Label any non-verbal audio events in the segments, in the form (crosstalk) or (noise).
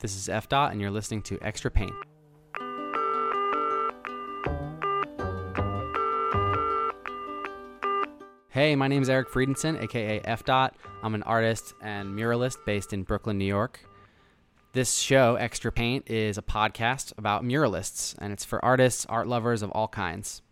This is F Dot and you're listening to Extra Pain. Hey, my name is Eric Friedenson, aka F Dot. I'm an artist and muralist based in Brooklyn, New York. This show, Extra Paint, is a podcast about muralists, and it's for artists, art lovers of all kinds.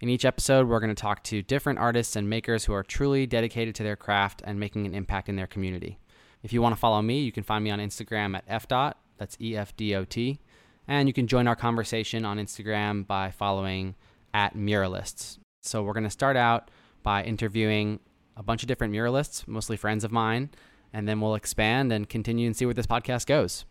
In each episode, we're going to talk to different artists and makers who are truly dedicated to their craft and making an impact in their community. If you want to follow me, you can find me on Instagram at fdot, that's E F D O T, and you can join our conversation on Instagram by following at muralists. So we're going to start out by interviewing a bunch of different muralists, mostly friends of mine, and then we'll expand and continue and see where this podcast goes.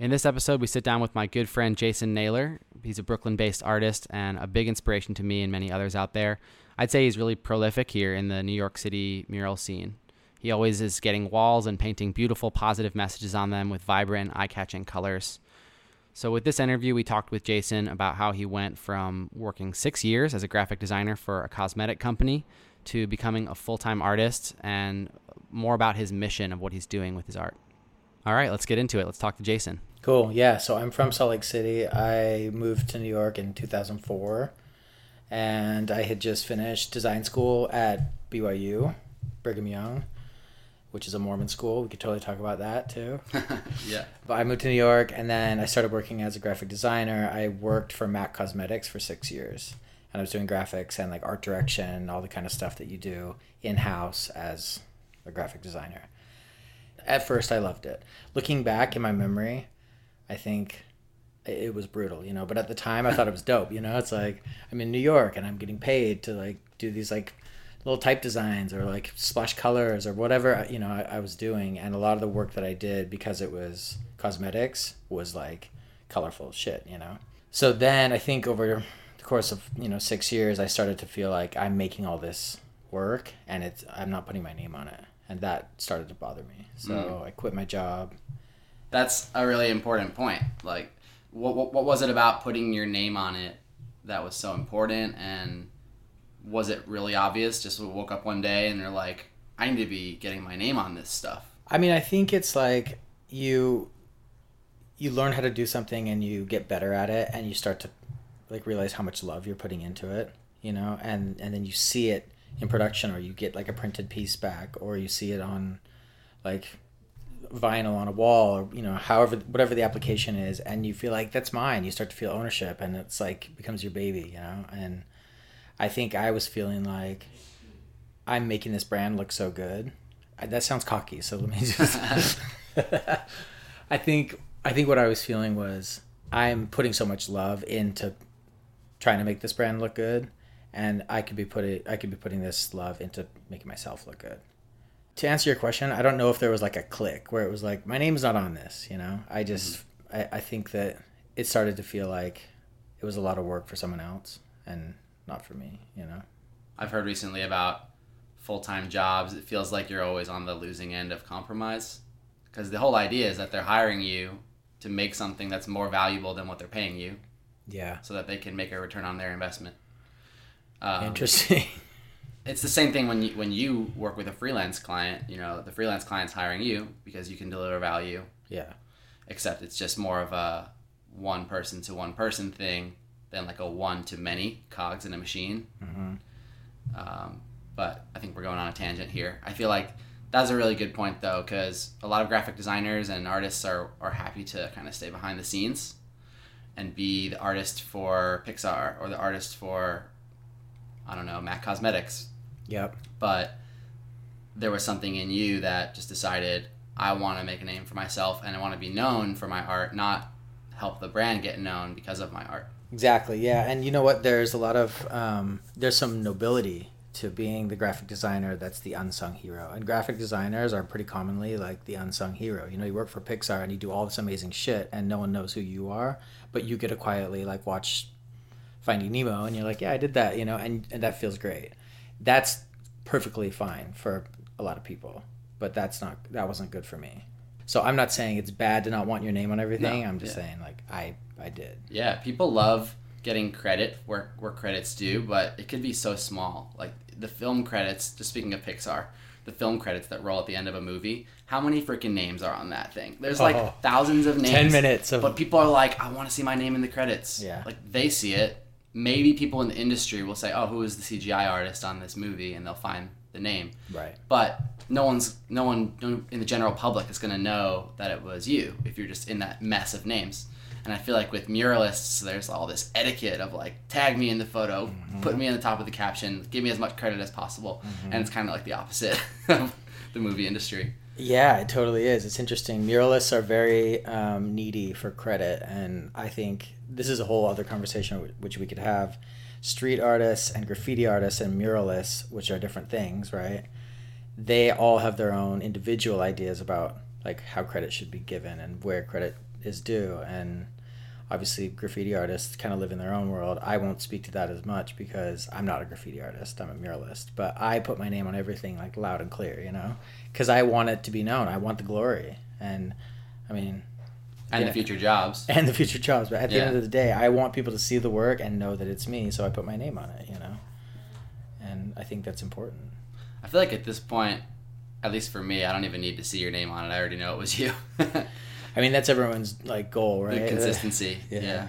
In this episode, we sit down with my good friend Jason Naylor. He's a Brooklyn-based artist and a big inspiration to me and many others out there. I'd say he's really prolific here in the New York City mural scene. He always is getting walls and painting beautiful positive messages on them with vibrant, eye-catching colors. So with this interview, we talked with Jason about how he went from working 6 years as a graphic designer for a cosmetic company to becoming a full-time artist and more about his mission of what he's doing with his art. All right, let's get into it. Let's talk to Jason. Cool. Yeah, so I'm from Salt Lake City. I moved to New York in 2004 and I had just finished design school at BYU, Brigham Young which is a Mormon school. We could totally talk about that too. (laughs) yeah. But I moved to New York and then I started working as a graphic designer. I worked for MAC Cosmetics for 6 years and I was doing graphics and like art direction, all the kind of stuff that you do in-house as a graphic designer. At first I loved it. Looking back in my memory, I think it was brutal, you know, but at the time I thought it was dope, you know. It's like I'm in New York and I'm getting paid to like do these like little type designs or like splash colors or whatever you know I, I was doing and a lot of the work that I did because it was cosmetics was like colorful shit you know? So then I think over the course of you know 6 years I started to feel like I'm making all this work and it's I'm not putting my name on it. And that started to bother me. So mm. I quit my job. That's a really important point. Like what what what was it about putting your name on it that was so important? And was it really obvious just woke up one day and you're like I need to be getting my name on this stuff. I mean, I think it's like you you learn how to do something and you get better at it and you start to like realize how much love you're putting into it, you know, and and then you see it in production or you get like a printed piece back or you see it on like vinyl on a wall or you know however whatever the application is and you feel like that's mine you start to feel ownership and it's like becomes your baby you know and I think I was feeling like I'm making this brand look so good. I, that sounds cocky, so let me (laughs) just I think I think what I was feeling was I'm putting so much love into trying to make this brand look good and I could be put it, I could be putting this love into making myself look good. To answer your question, I don't know if there was like a click where it was like my name's not on this, you know. I just mm -hmm. I I think that it started to feel like it was a lot of work for someone else and not for me, you know. I've heard recently about full-time jobs, it feels like you're always on the losing end of compromise because the whole idea is that they're hiring you to make something that's more valuable than what they're paying you. Yeah. So that they can make a return on their investment. Um, Interesting. (laughs) it's the same thing when you when you work with a freelance client, you know, the freelance client's hiring you because you can deliver value. Yeah. Except it's just more of a one person to one person thing than like a one to many cogs in a machine. Mhm. Mm um but I think we're going on a tangent here. I feel like that's a really good point though cuz a lot of graphic designers and artists are are happy to kind of stay behind the scenes and be the artist for Pixar or the artist for I don't know, Mac Cosmetics. Yep. But there was something in you that just decided I want to make a name for myself and I want to be known for my art, not help the brand get known because of my art. Exactly. Yeah, and you know what there's a lot of um there's some nobility to being the graphic designer that's the unsung hero. And graphic designers are pretty commonly like the unsung hero. You know, you work for Pixar and you do all this amazing shit and no one knows who you are, but you get to quietly like watch Finding Nemo and you're like, "Yeah, I did that," you know, and and that feels great. That's perfectly fine for a lot of people, but that's not that wasn't good for me. So I'm not saying it's bad to not want your name on everything. No, I'm just yeah. saying like I I did. Yeah, people love getting credit where where credits due, but it could be so small. Like the film credits, just speaking of Pixar, the film credits that roll at the end of a movie, how many freaking names are on that thing? There's like oh, thousands of names. 10 minutes of But people are like, "I want to see my name in the credits." Yeah. Like they see it. Maybe people in the industry will say, "Oh, who is the CGI artist on this movie?" and they'll find the name. Right. But no one's no one in the general public is going to know that it was you if you're just in that mess of names. And I feel like with muralists, there's all this etiquette of like, tag me in the photo, mm -hmm. put me on the top of the caption, give me as much credit as possible. Mm -hmm. And it's kind of like the opposite (laughs) of the movie industry. Yeah, it totally is. It's interesting. Muralists are very um, needy for credit. And I think this is a whole other conversation which we could have. Street artists and graffiti artists and muralists, which are different things, right? They all have their own individual ideas about like how credit should be given and where credit is due and obviously graffiti artists kind of live in their own world. I won't speak to that as much because I'm not a graffiti artist. I'm a muralist, but I put my name on everything like loud and clear, you know, cuz I want it to be known. I want the glory. And I mean and yeah, the future jobs. And the future jobs, but at the yeah. end of the day, I want people to see the work and know that it's me, so I put my name on it, you know. And I think that's important. I feel like at this point, at least for me, I don't even need to see your name on it. I already know it was you. (laughs) I mean, that's everyone's like goal, right? Consistency. (laughs) yeah. yeah.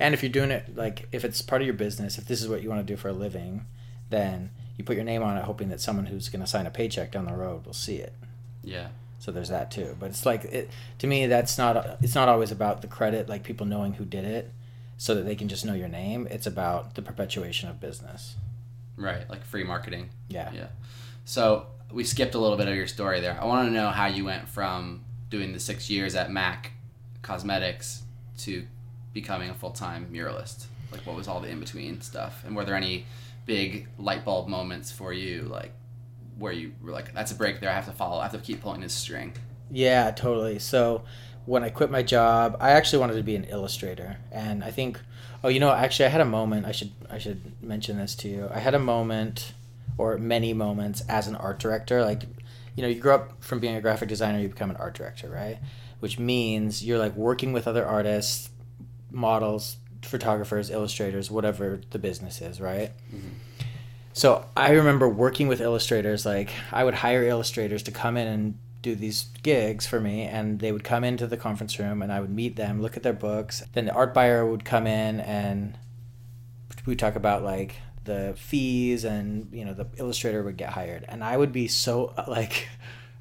And if you're doing it like if it's part of your business, if this is what you want to do for a living, then you put your name on it hoping that someone who's going to sign a paycheck down the road will see it. Yeah. So there's that too. But it's like it to me that's not it's not always about the credit like people knowing who did it so that they can just know your name. It's about the perpetuation of business. Right, like free marketing. Yeah. Yeah. So we skipped a little bit of your story there. I want to know how you went from doing the 6 years at Mac Cosmetics to becoming a full-time muralist? Like what was all the in between stuff? And were there any big light bulb moments for you like where you were like that's a break there I have to follow I have to keep pulling this string? Yeah, totally. So when I quit my job, I actually wanted to be an illustrator and I think oh you know actually I had a moment I should I should mention this to you. I had a moment or many moments as an art director like you know, you grow up from being a graphic designer, you become an art director, right? Which means you're like working with other artists, models, photographers, illustrators, whatever the business is, right? Mm -hmm. So I remember working with illustrators like I would hire illustrators to come in and do these gigs for me and they would come into the conference room and I would meet them, look at their books. Then the art buyer would come in and we talk about like the fees and you know the illustrator would get hired. And I would be so (laughs) like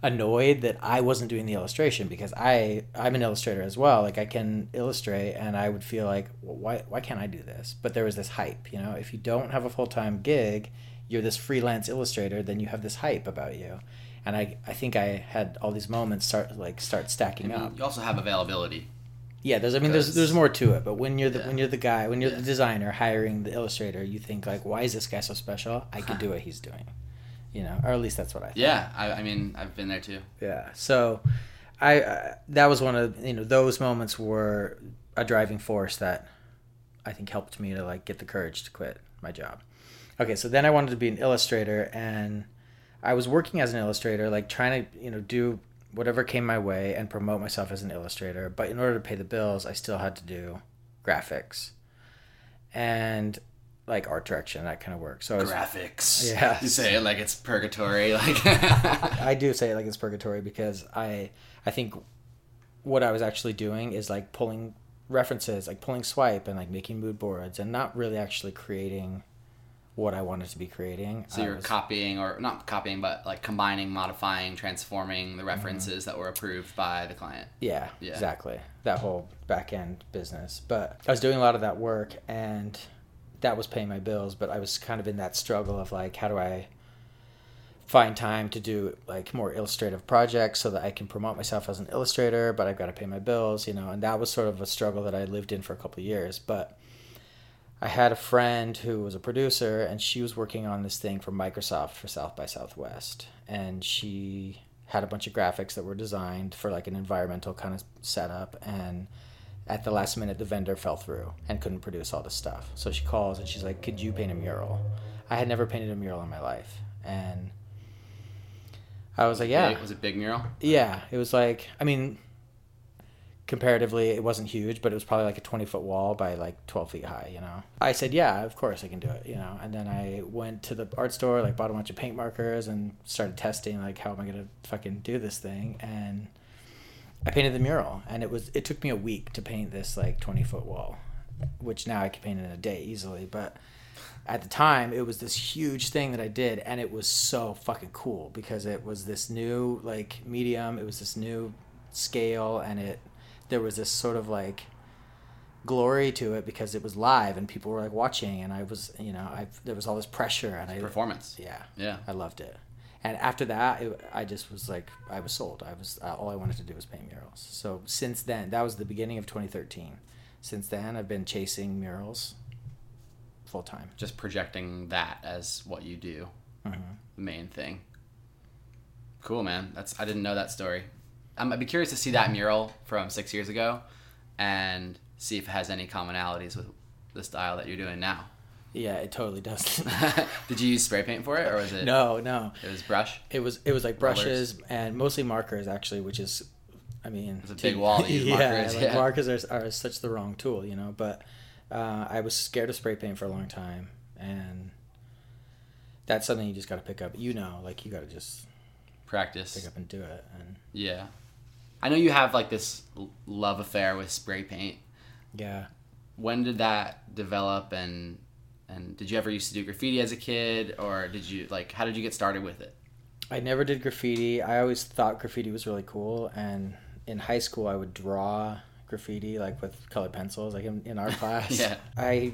annoyed that I wasn't doing the illustration because I I'm an illustrator as well. Like I can illustrate and I would feel like well, why why can't I do this? But there was this hype you know? If you don't have a full-time gig you're this freelance illustrator then you have this hype about you. And I I think I had all these moments start like start stacking I mean, up. you also have availability. Yeah, there's I mean there's there's more to it, but when you're the yeah. when you're the guy, when you're yeah. the designer hiring the illustrator, you think like why is this guy so special? I could do what he's doing. You know, or at least that's what I thought. Yeah, I I mean, I've been there too. Yeah. So I uh, that was one of, you know, those moments were a driving force that I think helped me to like get the courage to quit my job. Okay, so then I wanted to be an illustrator and I was working as an illustrator like trying to, you know, do whatever came my way and promote myself as an illustrator, but in order to pay the bills, I still had to do graphics and like art direction that kind of work. So was, graphics. Yeah. You say it like it's purgatory (laughs) like I do say it like it's purgatory because I I think what I was actually doing is like pulling references, like pulling swipe and like making mood boards and not really actually creating what I wanted to be creating. So I you're was, copying or not copying but like combining, modifying, transforming the references mm -hmm. that were approved by the client. Yeah, yeah. Exactly. That whole back end business. But I was doing a lot of that work and that was paying my bills, but I was kind of in that struggle of like how do I find time to do like more illustrative projects so that I can promote myself as an illustrator, but I've got to pay my bills, you know, and that was sort of a struggle that I lived in for a couple of years, but I had a friend who was a producer and she was working on this thing for Microsoft for South by Southwest and she had a bunch of graphics that were designed for like an environmental kind of setup and at the last minute the vendor fell through and couldn't produce all this stuff. So she calls and she's like, "Could you paint a mural?" I had never painted a mural in my life and I was like, "Yeah." It was a big mural? Yeah, it was like I mean, comparatively it wasn't huge but it was probably like a 20 foot wall by like 12 feet high you know? I said yeah of course i can do it you know? And then i went to the art store like bought a bunch of paint markers and started testing like how am i going to fucking do this thing? And i painted the mural and it was it took me a week to paint this like 20 foot wall which now i can paint in a day easily but at the time it was this huge thing that i did and it was so fucking cool because it was this new like medium it was this new scale and it there was this sort of like glory to it because it was live and people were like watching and I was you know I there was all this pressure and I performance. Yeah. Yeah. I loved it. And after that it, I just was like I was sold. I was uh, all I wanted to do was paint murals. So since then that was the beginning of 2013 since then I've been chasing murals full time just projecting that as what you do. Mm -hmm. the main thing. Cool man. That's I didn't know that story um, I'd be curious to see that mural from six years ago and see if it has any commonalities with the style that you're doing now. Yeah, it totally does. (laughs) Did you use spray paint for it or was it No, no. It was brush. It was it was like brushes Rollers. and mostly markers actually, which is I mean, it's a big (laughs) wall to use yeah, markers. Like yeah, markers are are such the wrong tool, you know, but uh I was scared of spray paint for a long time and that's something you just got to pick up. You know, like you got to just practice. Pick up and do it and Yeah. I know you have like this love affair with spray paint. Yeah. When did that develop and and did you ever used to do graffiti as a kid or did you like how did you get started with it? I never did graffiti. I always thought graffiti was really cool and in high school I would draw graffiti like with colored pencils like in, in our (laughs) class. yeah. I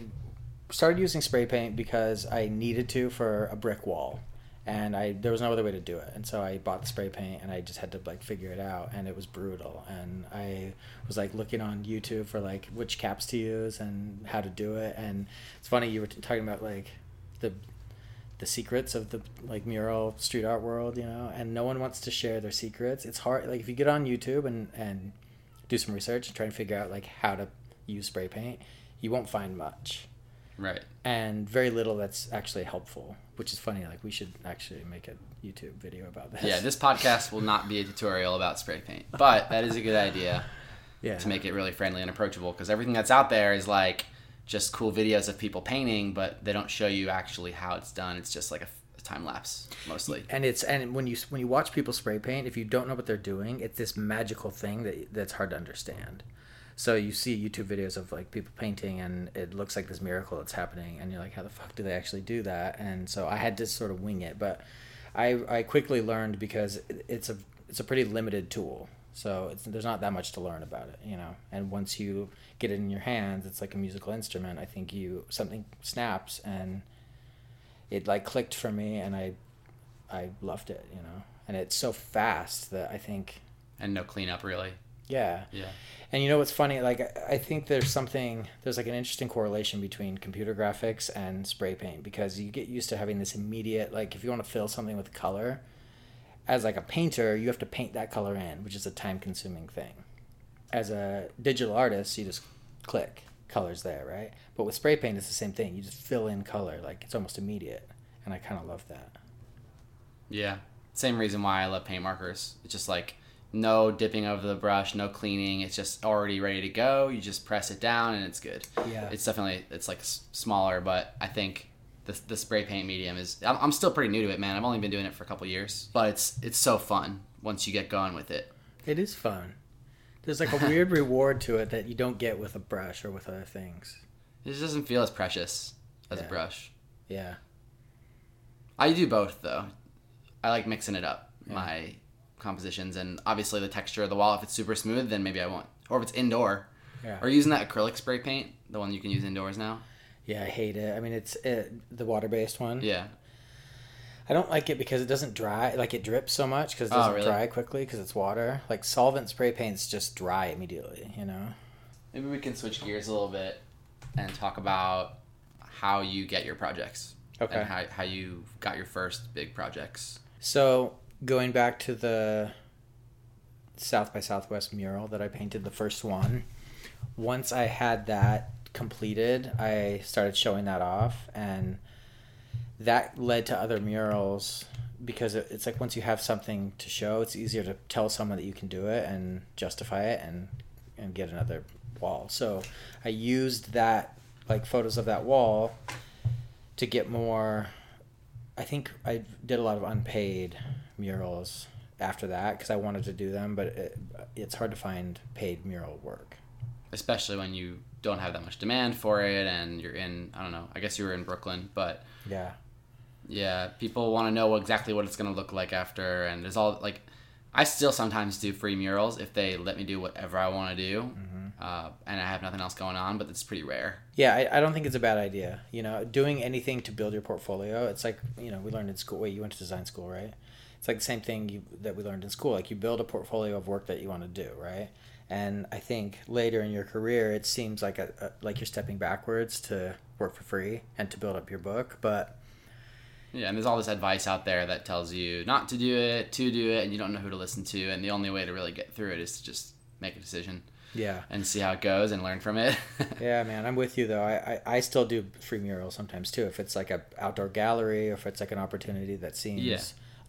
started using spray paint because I needed to for a brick wall and I there was no other way to do it. And so I bought the spray paint and I just had to like figure it out and it was brutal. And I was like looking on YouTube for like which caps to use and how to do it. And it's funny you were talking about like the the secrets of the like mural street art world you know and no one wants to share their secrets. It's hard like if you get on YouTube and and do some research and try and figure out like how to use spray paint you won't find much. Right. And very little that's actually helpful, which is funny. Like we should actually make a YouTube video about this. Yeah, this podcast will not be a tutorial about spray paint, but that is a good idea. (laughs) yeah. To make it really friendly and approachable because everything that's out there is like just cool videos of people painting, but they don't show you actually how it's done. It's just like a time lapse mostly. And it's and when you when you watch people spray paint, if you don't know what they're doing, it's this magical thing that that's hard to understand. So you see YouTube videos of like people painting and it looks like this miracle that's happening and you're like how the fuck do they actually do that? And so I had to sort of wing it, but I I quickly learned because it's a it's a pretty limited tool. So it's there's not that much to learn about it, you know. And once you get it in your hands, it's like a musical instrument. I think you something snaps and it like clicked for me and I I loved it, you know. And it's so fast that I think and no cleanup really. Yeah. Yeah. And you know what's funny? Like, I think there's something, there's like an interesting correlation between computer graphics and spray paint because you get used to having this immediate, like, if you want to fill something with color, as like a painter, you have to paint that color in, which is a time consuming thing. As a digital artist, you just click colors there, right? But with spray paint, it's the same thing. You just fill in color, like, it's almost immediate. And I kind of love that. Yeah. Same reason why I love paint markers. It's just like, no dipping of the brush, no cleaning. It's just already ready to go. You just press it down and it's good. Yeah. It's definitely it's like smaller, but I think the the spray paint medium is I'm I'm still pretty new to it, man. I've only been doing it for a couple years, but it's it's so fun once you get going with it. It is fun. There's like a (laughs) weird reward to it that you don't get with a brush or with other things. It just doesn't feel as precious as yeah. a brush. Yeah. I do both though. I like mixing it up. Yeah. My compositions and obviously the texture of the wall if it's super smooth then maybe I won't. Or if it's indoor. Yeah. or using that acrylic spray paint the one you can use indoors now? Yeah I hate it. I mean it's it, the water based one. Yeah. I don't like it because it doesn't dry like it drips so much cuz it doesn't oh, really? dry quickly cuz it's water. Like solvent spray paints just dry immediately you know? Maybe we can switch gears a little bit and talk about how you get your projects okay. and how how you got your first big projects. So going back to the South by Southwest mural that I painted the first one. Once I had that completed, I started showing that off and that led to other murals because it's like once you have something to show, it's easier to tell someone that you can do it and justify it and and get another wall. So I used that like photos of that wall to get more I think I did a lot of unpaid murals after that because I wanted to do them, but it, it's hard to find paid mural work. Especially when you don't have that much demand for it and you're in, I don't know, I guess you were in Brooklyn, but... Yeah. Yeah, people want to know exactly what it's going to look like after, and there's all, like... I still sometimes do free murals if they let me do whatever I want to do. Mm -hmm uh, and I have nothing else going on, but it's pretty rare. Yeah, I, I don't think it's a bad idea. You know, doing anything to build your portfolio, it's like, you know, we learned in school, wait, you went to design school, right? It's like the same thing you, that we learned in school. Like you build a portfolio of work that you want to do, right? And I think later in your career, it seems like a, a, like you're stepping backwards to work for free and to build up your book, but Yeah, and there's all this advice out there that tells you not to do it, to do it, and you don't know who to listen to, and the only way to really get through it is to just make a decision yeah. and see how it goes and learn from it. (laughs) Yeah man i'm with you though. I, I i still do free murals sometimes too if it's like a outdoor gallery or if it's like an opportunity that seems yeah.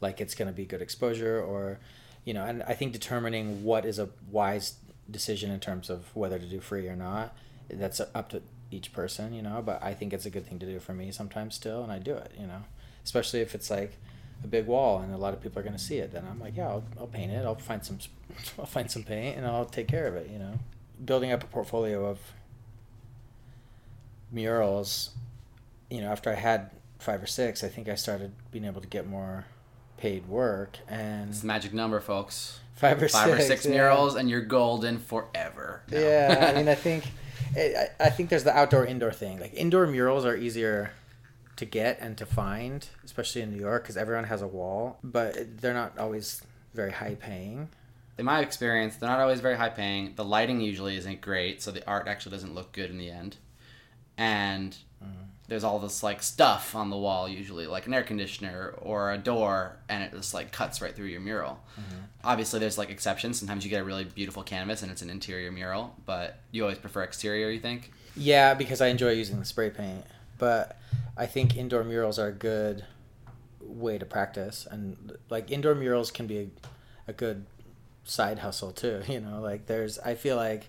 like it's going to be good exposure or you know and i think determining what is a wise decision in terms of whether to do free or not that's up to each person you know but i think it's a good thing to do for me sometimes still and i do it you know especially if it's like a big wall and a lot of people are going to see it and i'm like yeah I'll, I'll paint it i'll find some (laughs) i'll find some paint and i'll take care of it you know building up a portfolio of murals you know after i had five or six i think i started being able to get more paid work and it's the magic number folks five or five six, or six yeah. murals and you're golden forever no. yeah i mean i (laughs) think I, I think there's the outdoor indoor thing like indoor murals are easier to get and to find, especially in New York cuz everyone has a wall, but they're not always very high paying. In my experience, they're not always very high paying. The lighting usually isn't great, so the art actually doesn't look good in the end. And mm. there's all this like stuff on the wall usually, like an air conditioner or a door, and it just like cuts right through your mural. Mm -hmm. Obviously there's like exceptions. Sometimes you get a really beautiful canvas and it's an interior mural, but you always prefer exterior, you think? Yeah, because I enjoy using the spray paint but I think indoor murals are a good way to practice and like indoor murals can be a, a good side hustle too, (laughs) you know, like there's I feel like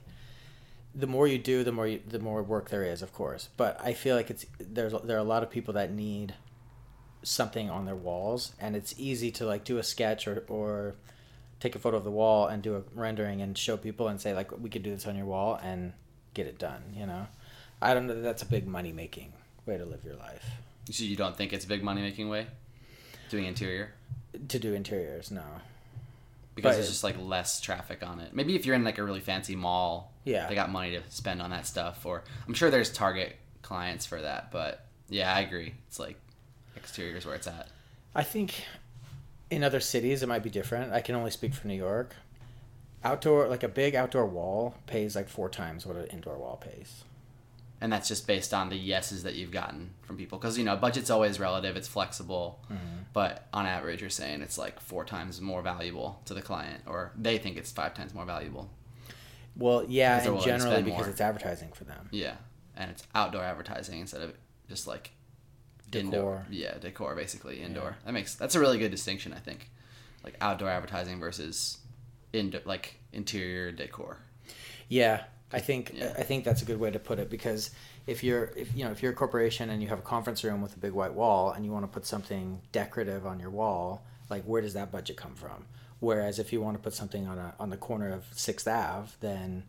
the more you do, the more you, the more work there is, of course. But I feel like it's there's there are a lot of people that need something on their walls and it's easy to like do a sketch or or take a photo of the wall and do a rendering and show people and say like we could do this on your wall and get it done, you know. I don't know that's a big money making way to live your life. So you don't think it's a big money making way? Doing interior? To do interiors, no. Because but there's just like less traffic on it. Maybe if you're in like a really fancy mall, yeah. they got money to spend on that stuff or I'm sure there's target clients for that, but yeah, I agree. It's like exteriors where it's at. I think in other cities it might be different. I can only speak for New York. Outdoor like a big outdoor wall pays like four times what an indoor wall pays and that's just based on the yeses that you've gotten from people because you know budget's always relative it's flexible mm -hmm. but on average you're saying it's like four times more valuable to the client or they think it's five times more valuable well yeah and generally because more. it's advertising for them yeah and it's outdoor advertising instead of just like decor indoor. yeah decor basically indoor yeah. that makes that's a really good distinction i think like outdoor advertising versus indoor like interior decor yeah I think yeah. I think that's a good way to put it because if you're if you know if you're a corporation and you have a conference room with a big white wall and you want to put something decorative on your wall, like where does that budget come from? Whereas if you want to put something on a on the corner of 6th Ave, then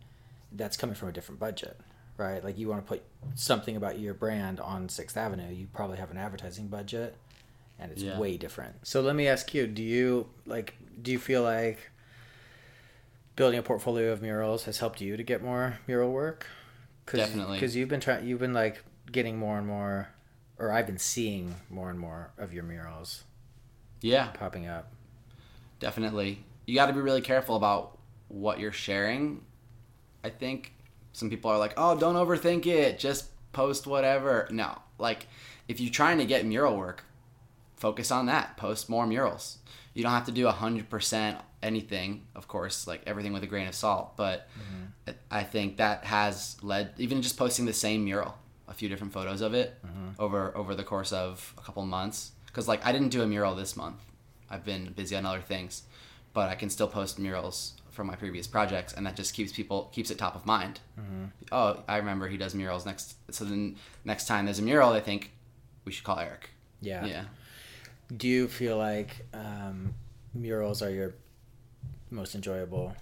that's coming from a different budget, right? Like you want to put something about your brand on 6th Avenue, you probably have an advertising budget and it's yeah. way different. So let me ask you, do you like do you feel like building a portfolio of murals has helped you to get more mural work? cuz Definitely. Because you've been trying, you've been like getting more and more, or I've been seeing more and more of your murals. Yeah. Popping up. Definitely. You got to be really careful about what you're sharing. I think some people are like, "Oh, don't overthink it. Just post whatever." No. Like if you're trying to get mural work, focus on that. Post more murals you don't have to do 100% anything of course like everything with a grain of salt but mm-hmm. i think that has led even just posting the same mural a few different photos of it mm-hmm. over over the course of a couple months cuz like i didn't do a mural this month i've been busy on other things but i can still post murals from my previous projects and that just keeps people keeps it top of mind mm-hmm. oh i remember he does murals next so then next time there's a mural i think we should call eric yeah yeah do you feel like um murals are your most enjoyable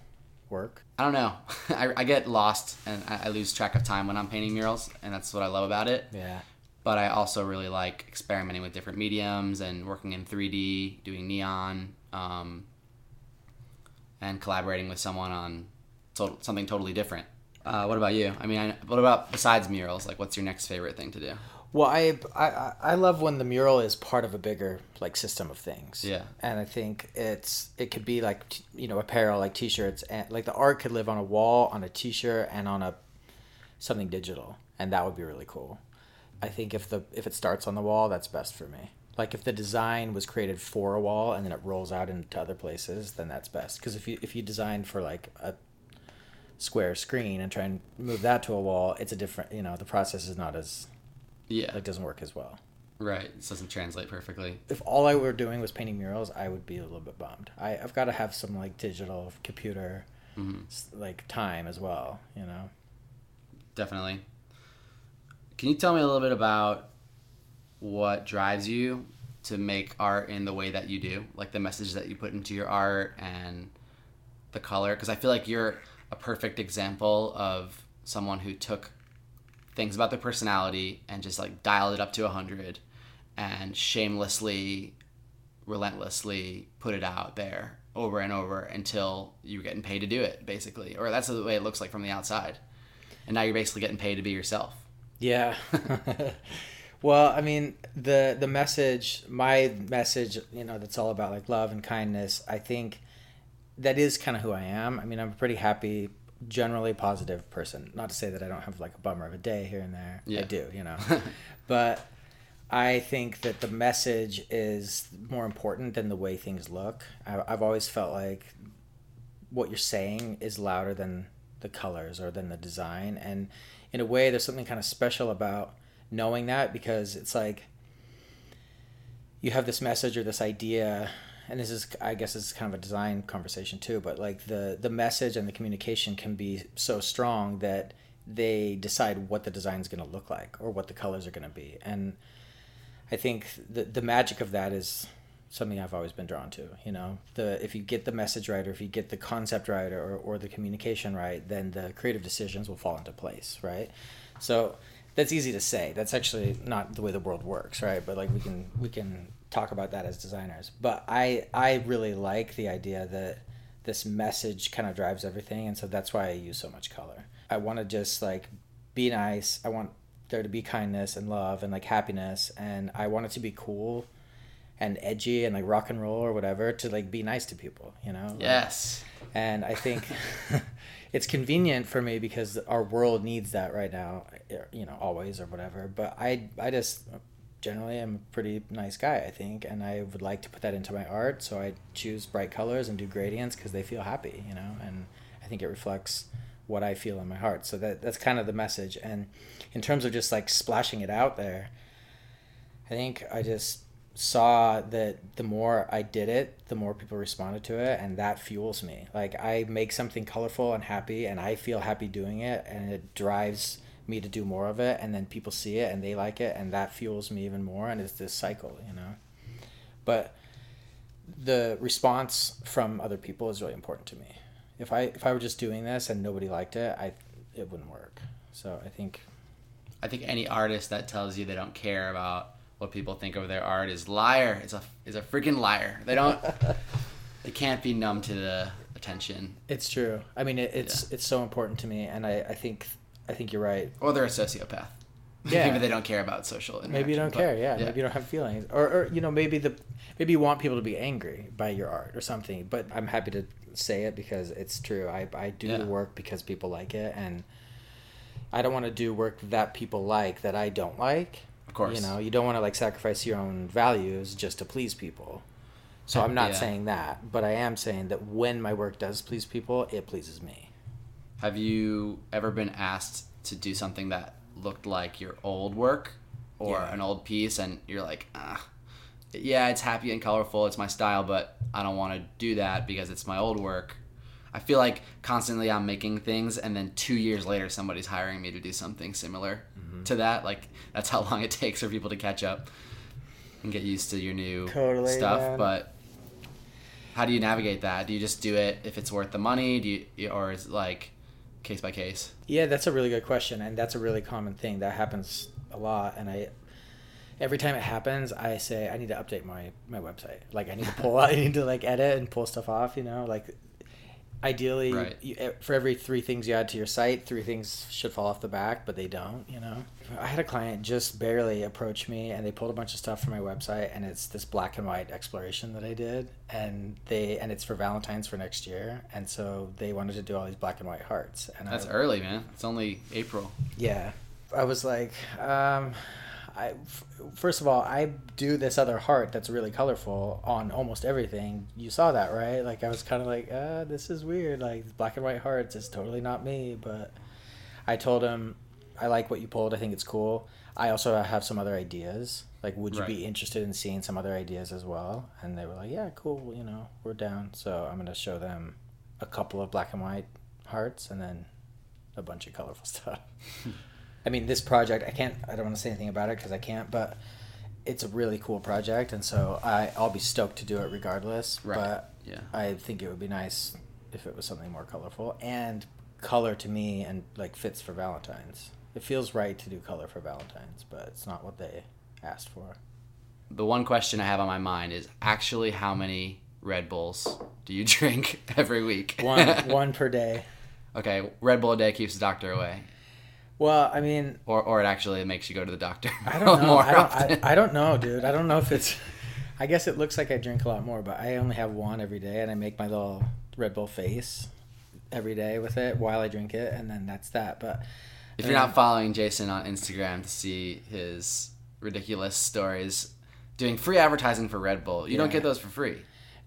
work? I don't know. (laughs) I I get lost and I, I lose track of time when I'm painting murals and that's what I love about it. Yeah. But I also really like experimenting with different mediums and working in 3D, doing neon, um and collaborating with someone on to something totally different. Uh what about you? I mean, I, what about besides murals? Like what's your next favorite thing to do? Well, I, I I love when the mural is part of a bigger like system of things. Yeah. And I think it's it could be like you know apparel like t-shirts and like the art could live on a wall, on a t-shirt and on a something digital and that would be really cool. I think if the if it starts on the wall, that's best for me. Like if the design was created for a wall and then it rolls out into other places, then that's best because if you if you design for like a square screen and try and move that to a wall, it's a different, you know, the process is not as yeah. That doesn't work as well. Right. It doesn't translate perfectly. If all i were doing was painting murals i would be a little bit bummed. I i've got to have some like digital computer mm -hmm. like time as well you know? Definitely. Can you tell me a little bit about what drives you to make art in the way that you do? Like the message that you put into your art and the color? Because i feel like you're a perfect example of someone who took things about their personality and just like dialed it up to 100 and shamelessly relentlessly put it out there over and over until you're getting paid to do it basically. Or that's the way it looks like from the outside. And now you're basically getting paid to be yourself. Yeah. (laughs) Well i mean the the message my message you know that's all about like love and kindness i think that is kind of who i am. I mean i'm a pretty happy generally positive person. Not to say that I don't have like a bummer of a day here and there. Yeah. I do, you know. (laughs) but I think that the message is more important than the way things look. I I've always felt like what you're saying is louder than the colors or than the design and in a way there's something kind of special about knowing that because it's like you have this message or this idea and this is I guess it's kind of a design conversation too, but like the the message and the communication can be so strong that they decide what the design is going to look like or what the colors are going to be. And I think the the magic of that is something I've always been drawn to, you know. The if you get the message right or if you get the concept right or or the communication right, then the creative decisions will fall into place, right? So that's easy to say. That's actually not the way the world works, right? But like we can we can talk about that as designers. But I I really like the idea that this message kind of drives everything and so that's why I use so much color. I want to just like be nice. I want there to be kindness and love and like happiness and I want it to be cool and edgy and like rock and roll or whatever to like be nice to people, you know. Yes. And I think (laughs) it's convenient for me because our world needs that right now, you know, always or whatever, but I I just generally I'm a pretty nice guy, I think, and I would like to put that into my art, so I choose bright colors and do gradients because they feel happy, you know, and I think it reflects what I feel in my heart. So that that's kind of the message. And in terms of just like splashing it out there, I think I just saw that the more I did it, the more people responded to it and that fuels me. Like I make something colorful and happy and I feel happy doing it and it drives me to do more of it and then people see it and they like it and that fuels me even more and it's this cycle you know? But the response from other people is really important to me. If i if i were just doing this and nobody liked it i it wouldn't work. So i think i think any artist that tells you they don't care about what people think of their art is liar. It's a is a freaking liar. They don't (laughs) they can't be numb to the attention. It's true. I mean it, it's yeah. it's so important to me and i i think I think you're right. Or they're a sociopath. (laughs) Yeah. maybe they don't care about social interaction. Maybe you don't but, care. Yeah. yeah. Maybe you don't have feelings, or, or you know, maybe the maybe you want people to be angry by your art or something. But I'm happy to say it because it's true. I I do yeah. work because people like it, and I don't want to do work that people like that I don't like. Of course. You know, you don't want to like sacrifice your own values just to please people. So I'm not yeah. saying that, but I am saying that when my work does please people, it pleases me have you ever been asked to do something that looked like your old work or yeah. an old piece and you're like, ah, yeah, it's happy and colorful, it's my style, but I don't want to do that because it's my old work. I feel like constantly I'm making things and then 2 years later somebody's hiring me to do something similar mm -hmm. to that. Like that's how long it (laughs) takes for people to catch up and get used to your new totally, stuff, man. but how do you navigate that? Do you just do it if it's worth the money? Do you or is it like case by case? Yeah, that's a really good question and that's a really common thing that happens a lot and I every time it happens I say I need to update my my website. Like I need to pull out (laughs) I need to like edit and pull stuff off, you know, like ideally right. you, for every three things you add to your site three things should fall off the back but they don't you know? I had a client just barely approach me and they pulled a bunch of stuff from my website and it's this black and white exploration that i did and they and it's for valentine's for next year and so they wanted to do all these black and white hearts and that's I, early man. It's only april. Yeah. I was like um I, first of all, I do this other heart that's really colorful on almost everything. You saw that, right? Like I was kind of like, "Uh, this is weird. Like black and white hearts is totally not me." But I told him, "I like what you pulled. I think it's cool. I also have some other ideas. Like would you right. be interested in seeing some other ideas as well?" And they were like, "Yeah, cool, you know, we're down." So I'm going to show them a couple of black and white hearts and then a bunch of colorful (laughs) stuff. (laughs) I mean, this project, I can't, I don't want to say anything about it because I can't, but it's a really cool project. And so I, I'll be stoked to do it regardless. Right. But yeah. I think it would be nice if it was something more colorful and color to me and like fits for Valentine's. It feels right to do color for Valentine's, but it's not what they asked for. The one question I have on my mind is actually how many Red Bulls do you (laughs) drink every week? one (laughs) one per day. Okay, Red Bull a day keeps the doctor away. Well, I mean, or or it actually makes you go to the doctor. I don't know. (laughs) I don't I, I don't know, dude. I don't know if it's (laughs) I guess it looks like I drink a lot more, but I only have one every day and I make my little Red Bull face every day with it while I drink it and then that's that. But if you're not following Jason on Instagram to see his ridiculous stories doing free advertising for Red Bull, you yeah. don't get those for free.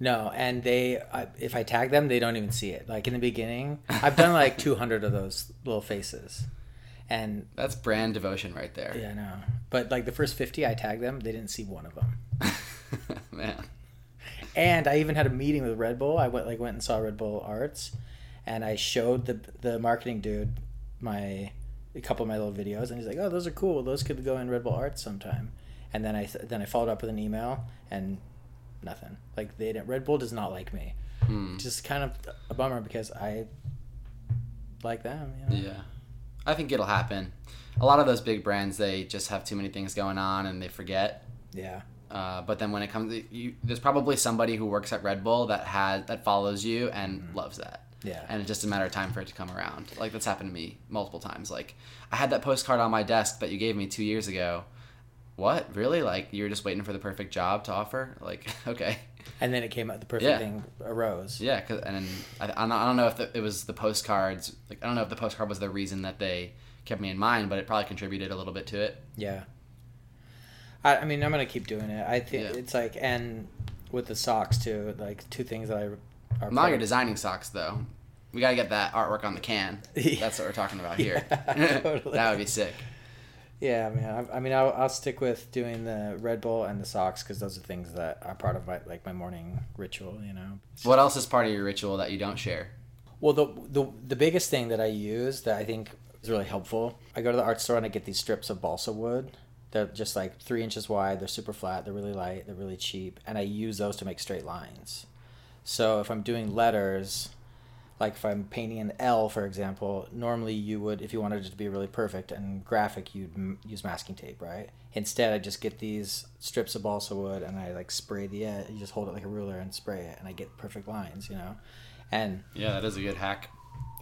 No, and they I, if I tag them, they don't even see it. Like in the beginning, I've done like 200 of those little faces and that's brand devotion right there. Yeah i know. But like the first 50 i tagged them. They didn't see one of them (laughs) man. And i even had a meeting with red bull. I went like went and saw red bull arts and i showed the the marketing dude my a couple of my little videos and he's like oh those are cool. Those could go in red bull arts sometime. And then i then i followed up with an email and nothing. Like they didn't red bull does not like me. Hmm. just kind of a bummer because i like them you know? yeah. I think it'll happen. A lot of those big brands they just have too many things going on and they forget. Yeah. Uh but then when it comes to, you there's probably somebody who works at Red Bull that has that follows you and mm. loves that. Yeah. And it's just a matter of time for it to come around. Like that's happened to me multiple times. Like I had that postcard on my desk that you gave me 2 years ago. What? Really? Like you were just waiting for the perfect job to offer? Like (laughs) okay and then it came out the perfect yeah. thing arose. Yeah cause, and then I, I, don't, I don't know if the, it was the postcards like i don't know if the postcard was the reason that they kept me in mind but it probably contributed a little bit to it. Yeah. I, I mean i'm gonna keep doing it. I think yeah. it's like and with the socks too like two things that i are now designing socks though. We gotta get that artwork on the can. (laughs) Yeah. that's what we're talking about (laughs) here. Yeah, (laughs) totally. that would be sick. Yeah, man. I, I mean, I'll, I'll stick with doing the Red Bull and the socks because those are things that are part of my like my morning ritual. You know. What else is part of your ritual that you don't share? Well, the the the biggest thing that I use that I think is really helpful. I go to the art store and I get these strips of balsa wood. They're just like three inches wide. They're super flat. They're really light. They're really cheap, and I use those to make straight lines. So if I'm doing letters, like if I'm painting an L, for example, normally you would, if you wanted it to be really perfect and graphic, you'd use masking tape, right? Instead, I just get these strips of balsa wood and I like spray the edge. You just hold it like a ruler and spray it, and I get perfect lines, you know? And yeah, that is a good hack.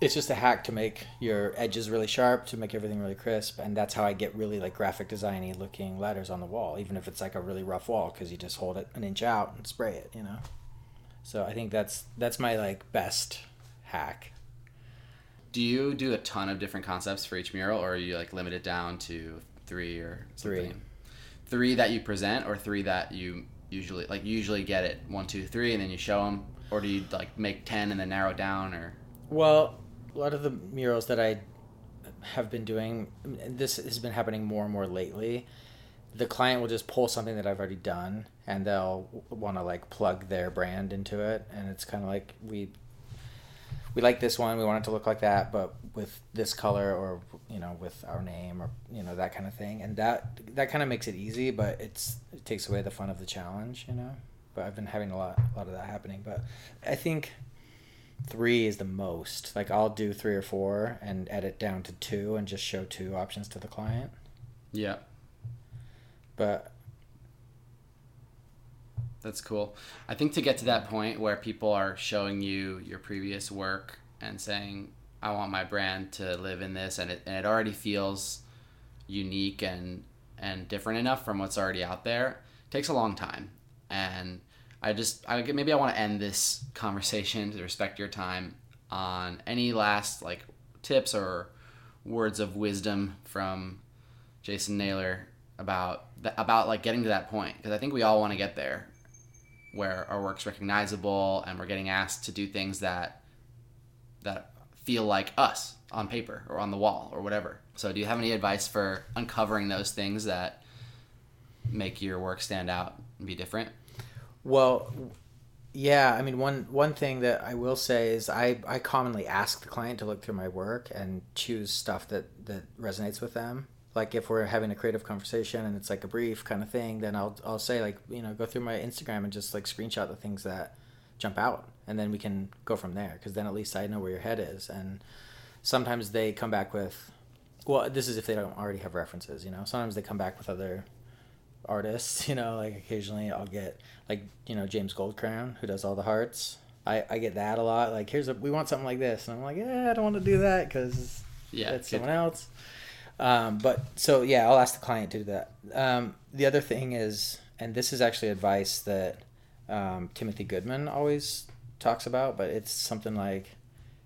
It's just a hack to make your edges really sharp, to make everything really crisp, and that's how I get really like graphic designy looking letters on the wall, even if it's like a really rough wall, because you just hold it an inch out and spray it, you know? So I think that's that's my like best hack. Do you do a ton of different concepts for each mural or are you like limited down to 3 or something? 3. 3 that you present or 3 that you usually like usually get it 1 2 3 and then you show them or do you like make 10 and then narrow down or Well, a lot of the murals that I have been doing this has been happening more and more lately. The client will just pull something that I've already done and they'll want to like plug their brand into it and it's kind of like we we like this one, we want it to look like that, but with this color or you know, with our name or you know, that kind of thing. And that that kind of makes it easy, but it's it takes away the fun of the challenge, you know. But I've been having a lot a lot of that happening, but I think 3 is the most. Like I'll do 3 or 4 and edit down to 2 and just show two options to the client. Yeah. But That's cool. I think to get to that point where people are showing you your previous work and saying I want my brand to live in this and it and it already feels unique and and different enough from what's already out there takes a long time and I just I maybe I want to end this conversation to respect your time on any last like tips or words of wisdom from Jason Naylor about the, about like getting to that point because I think we all want to get there where our work's recognizable and we're getting asked to do things that that feel like us on paper or on the wall or whatever. So do you have any advice for uncovering those things that make your work stand out and be different? Well, yeah, I mean one one thing that I will say is I I commonly ask the client to look through my work and choose stuff that that resonates with them like if we're having a creative conversation and it's like a brief kind of thing then I'll I'll say like you know go through my Instagram and just like screenshot the things that jump out. And then we can go from there cuz then at least I know where your head is. And sometimes they come back with well this is if they don't already have references you know? Sometimes they come back with other artists (laughs) you know? Like occasionally I'll get like you know James Goldcrown who does all the hearts. I I get that a lot. Like here's a we want something like this. And I'm like yeah I don't want to do that cuz yeah it's someone else. Um, but so yeah, I'll ask the client to do that. Um, the other thing is, and this is actually advice that um, Timothy Goodman always talks about, but it's something like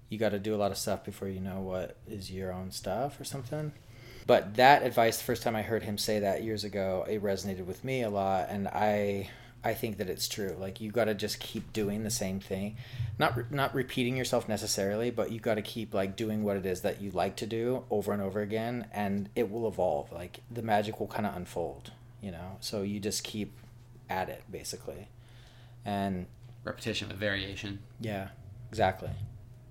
you got to do a lot of stuff before you know what is your own stuff or something. But that advice, the first time I heard him say that years ago, it resonated with me a lot. And I I think that it's true. Like you got to just keep doing the same thing. Not re not repeating yourself necessarily, but you got to keep like doing what it is that you like to do over and over again and it will evolve. Like the magic will kind of unfold, you know. So you just keep at it basically. And repetition with variation. Yeah. Exactly.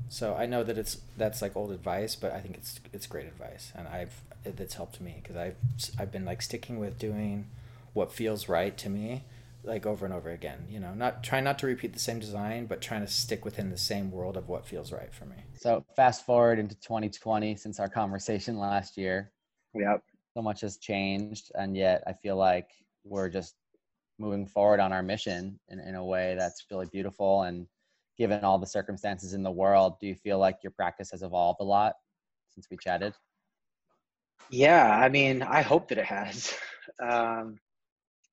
So I know that it's that's like old advice, but I think it's it's great advice and I've that's helped me because I've I've been like sticking with doing what feels right to me like over and over again you know? Not try not to repeat the same design but trying to stick within the same world of what feels right for me. So fast forward into 2020 since our conversation last year. Yep. So much has changed and yet i feel like we're just moving forward on our mission in in a way that's really beautiful. And given all the circumstances in the world do you feel like your practice has evolved a lot since we chatted? Yeah i mean i hope that it has. (laughs) Um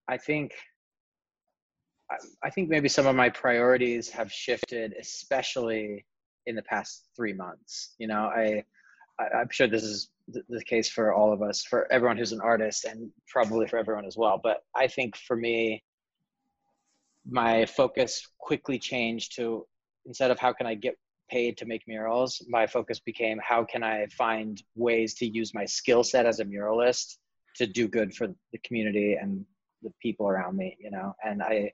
i think I think maybe some of my priorities have shifted especially in the past 3 months. You know, I, I'm sure this is the case for all of us, for everyone who's an artist and probably for everyone as well, but I think for me my focus quickly changed to instead of how can I get paid to make murals, my focus became how can I find ways to use my skill set as a muralist to do good for the community and the people around me, you know. And I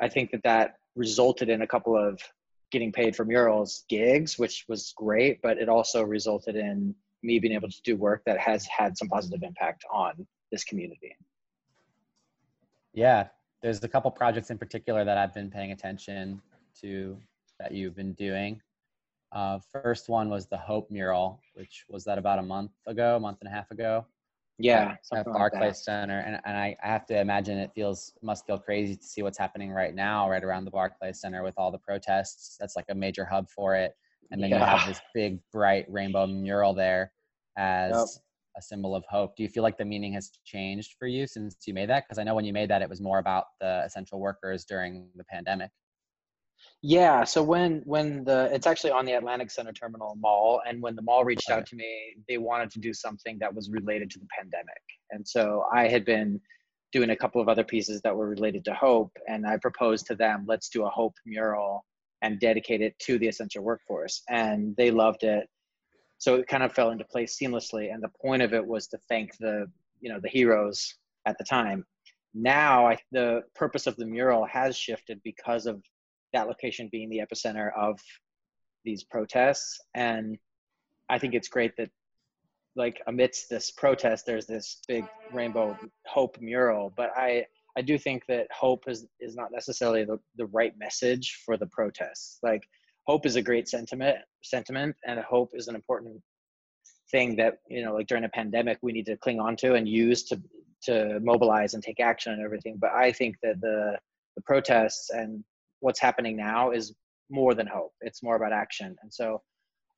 I think that that resulted in a couple of getting paid for murals gigs, which was great, but it also resulted in me being able to do work that has had some positive impact on this community. Yeah, there's a couple projects in particular that I've been paying attention to that you've been doing. Uh first one was the Hope mural, which was that about a month ago, a month and a half ago yeah at Barclays like Center and and I I have to imagine it feels must feel crazy to see what's happening right now right around the Barclays Center with all the protests. That's like a major hub for it. And then yeah. you have this big bright rainbow mural there as yep. a symbol of hope. Do you feel like the meaning has changed for you since you made that? Because I know when you made that it was more about the essential workers during the pandemic. Yeah, so when when the it's actually on the Atlantic Center Terminal Mall and when the mall reached out to me, they wanted to do something that was related to the pandemic. And so I had been doing a couple of other pieces that were related to hope and I proposed to them, let's do a hope mural and dedicate it to the essential workforce and they loved it. So it kind of fell into place seamlessly and the point of it was to thank the, you know, the heroes at the time now I, the purpose of the mural has shifted because of that location being the epicenter of these protests. And i think it's great that like amidst this protest there's this big rainbow hope mural. But i i do think that hope is is not necessarily the the right message for the protests. Like hope is a great sentiment sentiment and hope is an important thing that you know like during a pandemic we need to cling on to and use to to mobilize and take action and everything. But i think that the the protests and what's happening now is more than hope. It's more about action. And so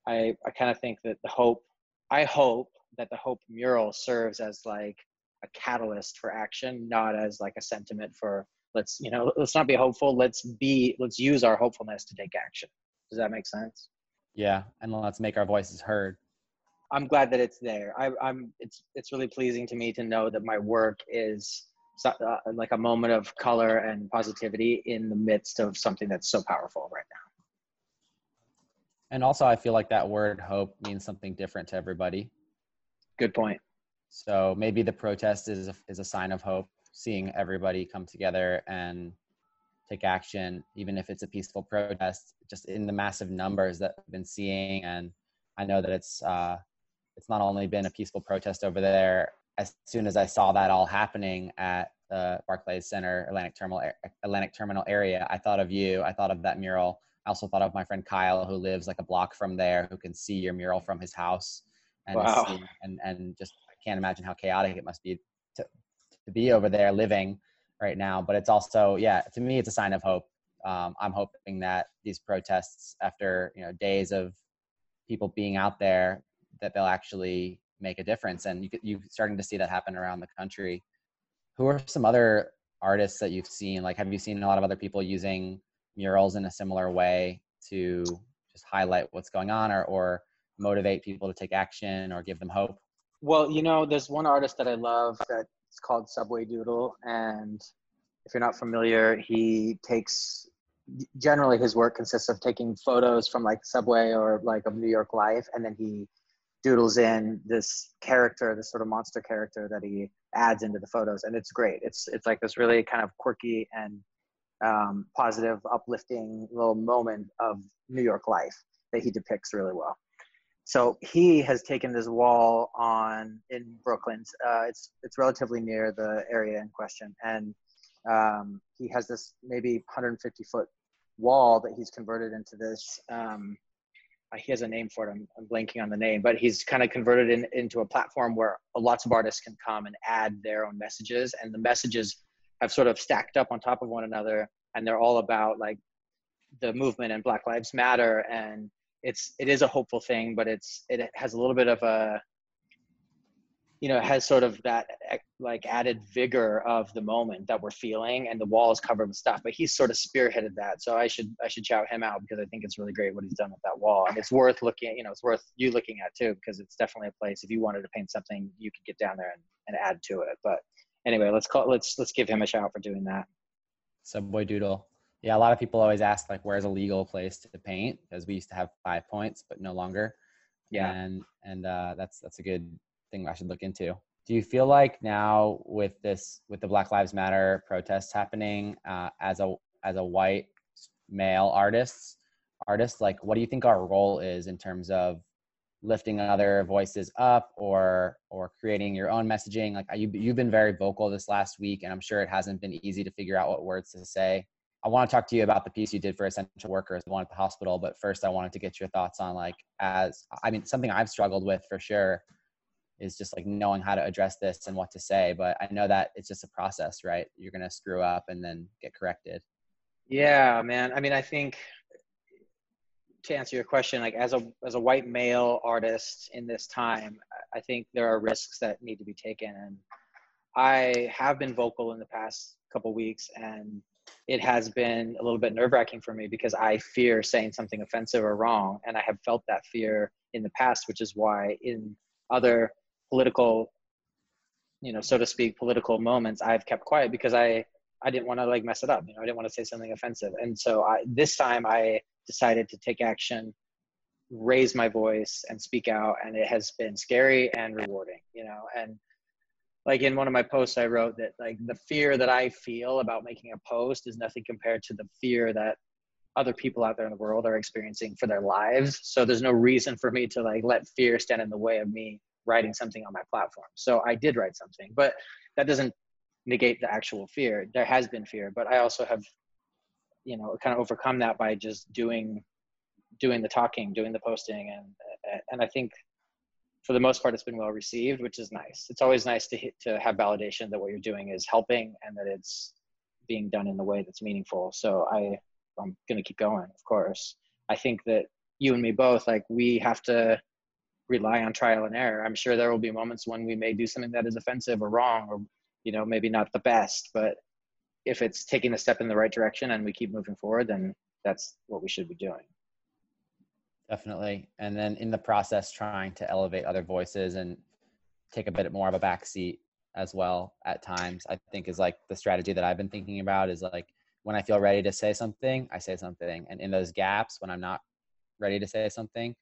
i i kind of think that the hope i hope that the hope mural serves as like a catalyst for action not as like a sentiment for let's you know let's not be hopeful. Let's be let's use our hopefulness to take action. Does that make sense? Yeah and let's make our voices heard. I'm glad that it's there. I i'm it's it's really pleasing to me to know that my work is uh, like a moment of color and positivity in the midst of something that's so powerful right now. And also i feel like that word hope means something different to everybody. Good point. So maybe the protest is a, is a sign of hope seeing everybody come together and take action even if it's a peaceful protest just in the massive numbers that we've been seeing. And i know that it's uh it's not only been a peaceful protest over there as soon as I saw that all happening at the Barclays Center Atlantic Terminal Atlantic Terminal area, I thought of you, I thought of that mural. I also thought of my friend Kyle who lives like a block from there who can see your mural from his house and wow. see, and and just I can't imagine how chaotic it must be to to be over there living right now, but it's also yeah, to me it's a sign of hope. Um I'm hoping that these protests after, you know, days of people being out there that they'll actually make a difference and you you're starting to see that happen around the country. Who are some other artists that you've seen? Like have you seen a lot of other people using murals in a similar way to just highlight what's going on or or motivate people to take action or give them hope? Well you know there's one artist that i love that it's called subway doodle and if you're not familiar he takes generally his work consists of taking photos from like subway or like of new york life and then he doodles in this character this sort of monster character that he adds into the photos and it's great. It's it's like this really kind of quirky and um positive uplifting little moment of New York life that he depicts really well. So he has taken this wall on in Brooklyn. Uh it's it's relatively near the area in question and um he has this maybe 150 foot wall that he's converted into this um he has a name for it. I'm, I'm blanking on the name, but he's kind of converted in, into a platform where lots of artists can come and add their own messages, and the messages have sort of stacked up on top of one another, and they're all about like the movement and Black Lives Matter, and it's it is a hopeful thing, but it's it has a little bit of a you know has sort of that like added vigor of the moment that we're feeling and the wall is covered with stuff but he's sort of spearheaded that. So i should i should shout him out because i think it's really great what he's done with that wall. And it's worth looking you know it's worth you looking at too because it's definitely a place if you wanted to paint something you could get down there and, and add to it. But anyway let's call let's let's give him a shout for doing that. Subway doodle. Yeah a lot of people always ask like where's a legal place to paint? Because we used to have five points but no longer. Yeah. And and uh that's that's a good thing I should look into. Do you feel like now with this with the Black Lives Matter protests happening uh as a as a white male artist artist like what do you think our role is in terms of lifting other voices up or or creating your own messaging like you you've been very vocal this last week and I'm sure it hasn't been easy to figure out what words to say. I want to talk to you about the piece you did for essential workers the one at the hospital but first I wanted to get your thoughts on like as I mean something I've struggled with for sure is just like knowing how to address this and what to say but i know that it's just a process right? You're going to screw up and then get corrected. Yeah man. I mean i think to answer your question like as a as a white male artist in this time i think there are risks that need to be taken and i have been vocal in the past couple weeks and it has been a little bit nerve-wracking for me because i fear saying something offensive or wrong and i have felt that fear in the past which is why in other political you know so to speak political moments I've kept quiet because I I didn't want to like mess it up you know I didn't want to say something offensive. And so I this time I decided to take action raise my voice and speak out and it has been scary and rewarding you know. And like in one of my posts I wrote that like the fear that I feel about making a post is nothing compared to the fear that other people out there in the world are experiencing for their lives. So there's no reason for me to like let fear stand in the way of me writing something on my platform. So i did write something but that doesn't negate the actual fear. There has been fear but i also have you know kind of overcome that by just doing doing the talking doing the posting and and i think for the most part it's been well received which is nice. It's always nice to hit, to have validation that what you're doing is helping and that it's being done in the way that's meaningful. So i i'm going to keep going of course. I think that you and me both like we have to rely on trial and error. I'm sure there will be moments when we may do something that is offensive or wrong or you know maybe not the best but if it's taking a step in the right direction and we keep moving forward then that's what we should be doing. Definitely. And then in the process trying to elevate other voices and take a bit more of a back seat as well at times i think is like the strategy that i've been thinking about is like when i feel ready to say something i say something. And in those gaps when i'm not ready to say something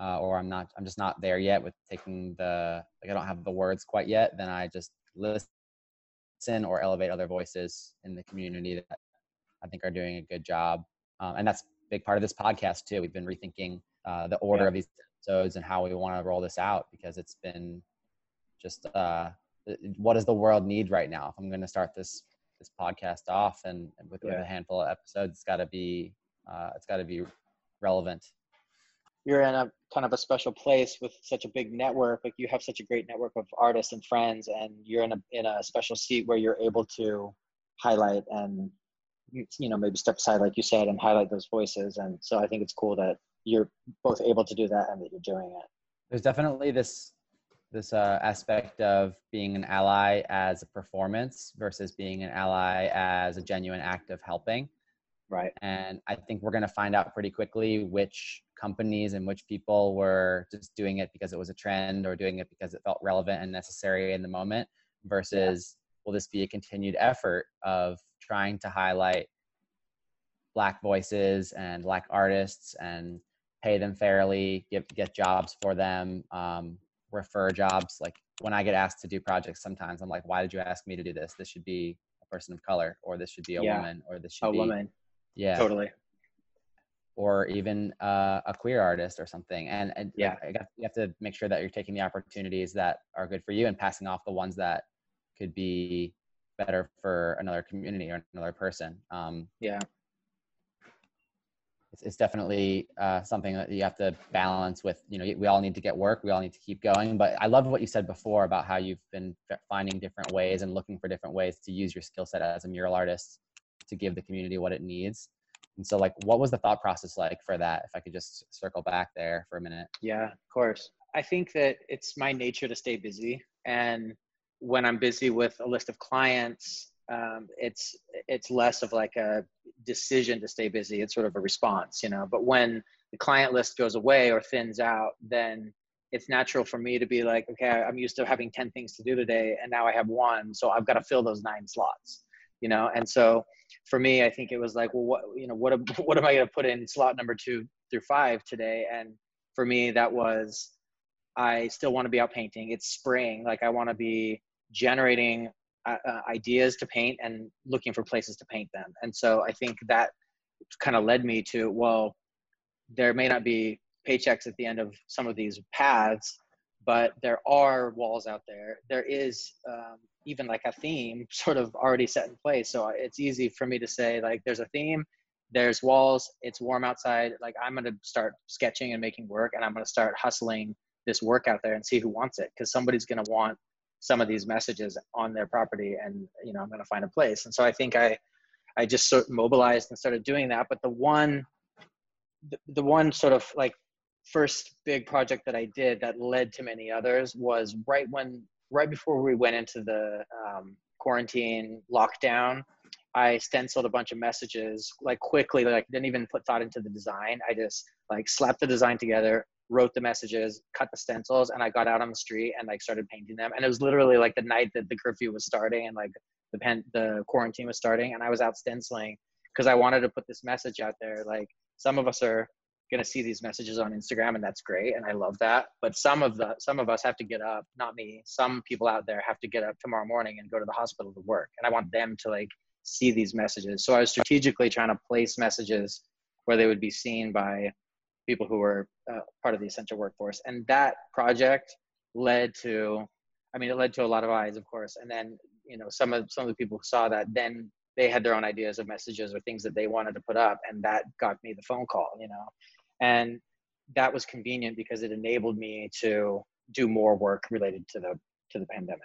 uh, or I'm not I'm just not there yet with taking the like I don't have the words quite yet then I just listen or elevate other voices in the community that I think are doing a good job um and that's a big part of this podcast too we've been rethinking uh the order yeah. of these episodes and how we want to roll this out because it's been just uh what does the world need right now if I'm going to start this this podcast off and with, yeah. with a handful of episodes it's got to be uh it's got to be relevant you're in a kind of a special place with such a big network like you have such a great network of artists and friends and you're in a in a special seat where you're able to highlight and you know maybe step aside like you said and highlight those voices. And so i think it's cool that you're both able to do that and that you're doing it. There's definitely this this uh aspect of being an ally as a performance versus being an ally as a genuine act of helping. Right. And i think we're going to find out pretty quickly which companies in which people were just doing it because it was a trend or doing it because it felt relevant and necessary in the moment versus yeah. will this be a continued effort of trying to highlight black voices and black artists and pay them fairly get get jobs for them um refer jobs? Like when i get asked to do projects sometimes i'm like why did you ask me to do this? This should be a person of color or this should be a yeah. woman or this should a be a woman. Yeah. Totally or even uh, a queer artist or something. And, and yeah. I got, you have to make sure that you're taking the opportunities that are good for you and passing off the ones that could be better for another community or another person. Um yeah. it's it's definitely uh something that you have to balance with you know we all need to get work we all need to keep going but i love what you said before about how you've been finding different ways and looking for different ways to use your skill set as a mural artist to give the community what it needs and so like what was the thought process like for that? If i could just circle back there for a minute. Yeah of course. I think that it's my nature to stay busy. And when i'm busy with a list of clients um it's it's less of like a decision to stay busy. It's sort of a response you know? But when the client list goes away or thins out then it's natural for me to be like okay i'm used to having 10 things to do today and now i have one so i've got to fill those nine slots you know? And so for me i think it was like well what you know what (laughs) what am i going to put in slot number 2 through 5 today? And for me that was i still want to be out painting. It's spring. Like i want to be generating uh, uh, ideas to paint and looking for places to paint them. And so i think that kind of led me to well there may not be paychecks at the end of some of these paths but there are walls out there. There is um even like a theme (laughs) sort of already set in place. So it's easy for me to say like there's a theme there's walls it's warm outside like i'm going to start sketching and making work and i'm going to start hustling this work out there and see who wants it cuz somebody's going to want some of these messages on their property and you know i'm going to find a place. And so i think i i just sort of mobilized and started doing that but the one the, the one sort of like first big project that i did that led to many others was right when right before we went into the um quarantine lockdown i stenciled a bunch of messages like quickly like didn't even put thought into the design. I just like slapped the design together wrote the messages cut the stencils and i got out on the street and like started painting them. And it was literally like the night that the curfew was starting and like the pen the quarantine was starting and i was out stenciling because i wanted to put this message out there like some of us are going to see these messages on Instagram and that's great and I love that. But some of the some of us have to get up not me some people out there have to get up tomorrow morning and go to the hospital to work and I want them to like see these messages. So I was strategically trying to place messages where they would be seen by people who were uh, part of the essential workforce and that project led to I mean it led to a lot of eyes of course and then you know some of some of the people who saw that then they had their own ideas of messages or things that they wanted to put up and that got me the phone call you know? and that was convenient because it enabled me to do more work related to the to the pandemic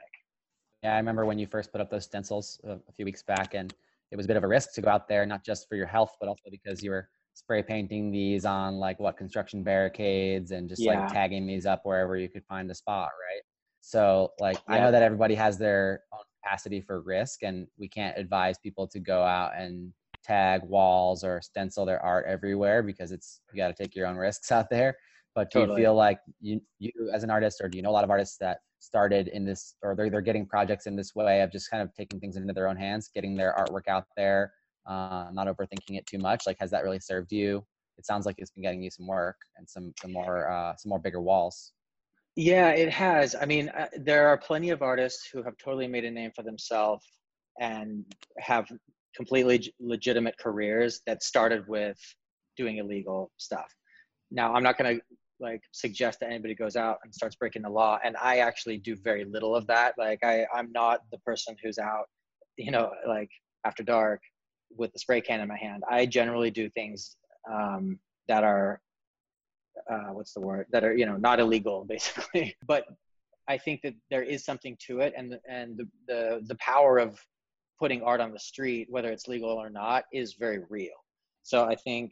yeah i remember when you first put up those stencils a, a few weeks back and it was a bit of a risk to go out there not just for your health but also because you were spray painting these on like what construction barricades and just yeah. like tagging these up wherever you could find a spot right so like yeah. i know that everybody has their own capacity for risk and we can't advise people to go out and tag walls or stencil their art everywhere because it's you got to take your own risks (laughs) out there. But do totally. you feel like you you as an artist or do you know a lot of artists that started in this or they're they're getting projects in this way of just kind of taking things into their own hands getting their artwork out there uh not overthinking it too much? Like has that really served you? It sounds like it's been getting you some work and some some more uh some more bigger walls. Yeah it has. I mean uh, there are plenty of artists who have totally made a name for themselves and have completely legitimate careers that started with doing illegal stuff. Now i'm not going to like suggest that anybody goes out and starts breaking the law and i actually do very little of that. Like i i'm not the person who's out you know like after dark with the spray can in my hand. I generally do things um that are uh what's the word? That are you know not illegal (laughs) basically. But i think that there is something to it and and the the the power of putting art on the street whether it's legal or not is very real. So i think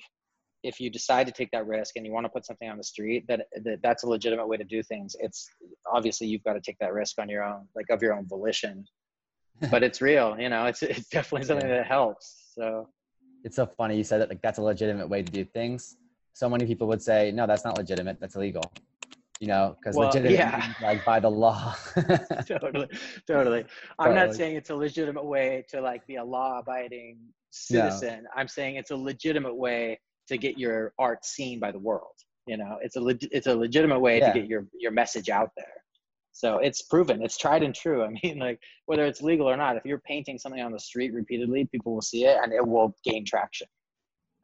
if you decide to take that risk and you want to put something on the street that, that that's a legitimate way to do things. It's obviously you've got to take that risk on your own like of your own volition. (laughs) But it's real you know it's it's definitely something yeah. that helps so. It's so funny you said that like that's a legitimate way to do things. So many people would say no that's not legitimate that's illegal you know because well, legitimate yeah. like by the law. (laughs) Totally totally. I'm not saying it's a legitimate way to like be a law abiding citizen. No. i'm saying it's a legitimate way to get your art seen by the world you know? It's a it's a legitimate way yeah. to get your your message out there. So it's proven it's tried and true. (laughs) I mean like whether it's legal or not if you're painting something on the street repeatedly people will see it and it will gain traction.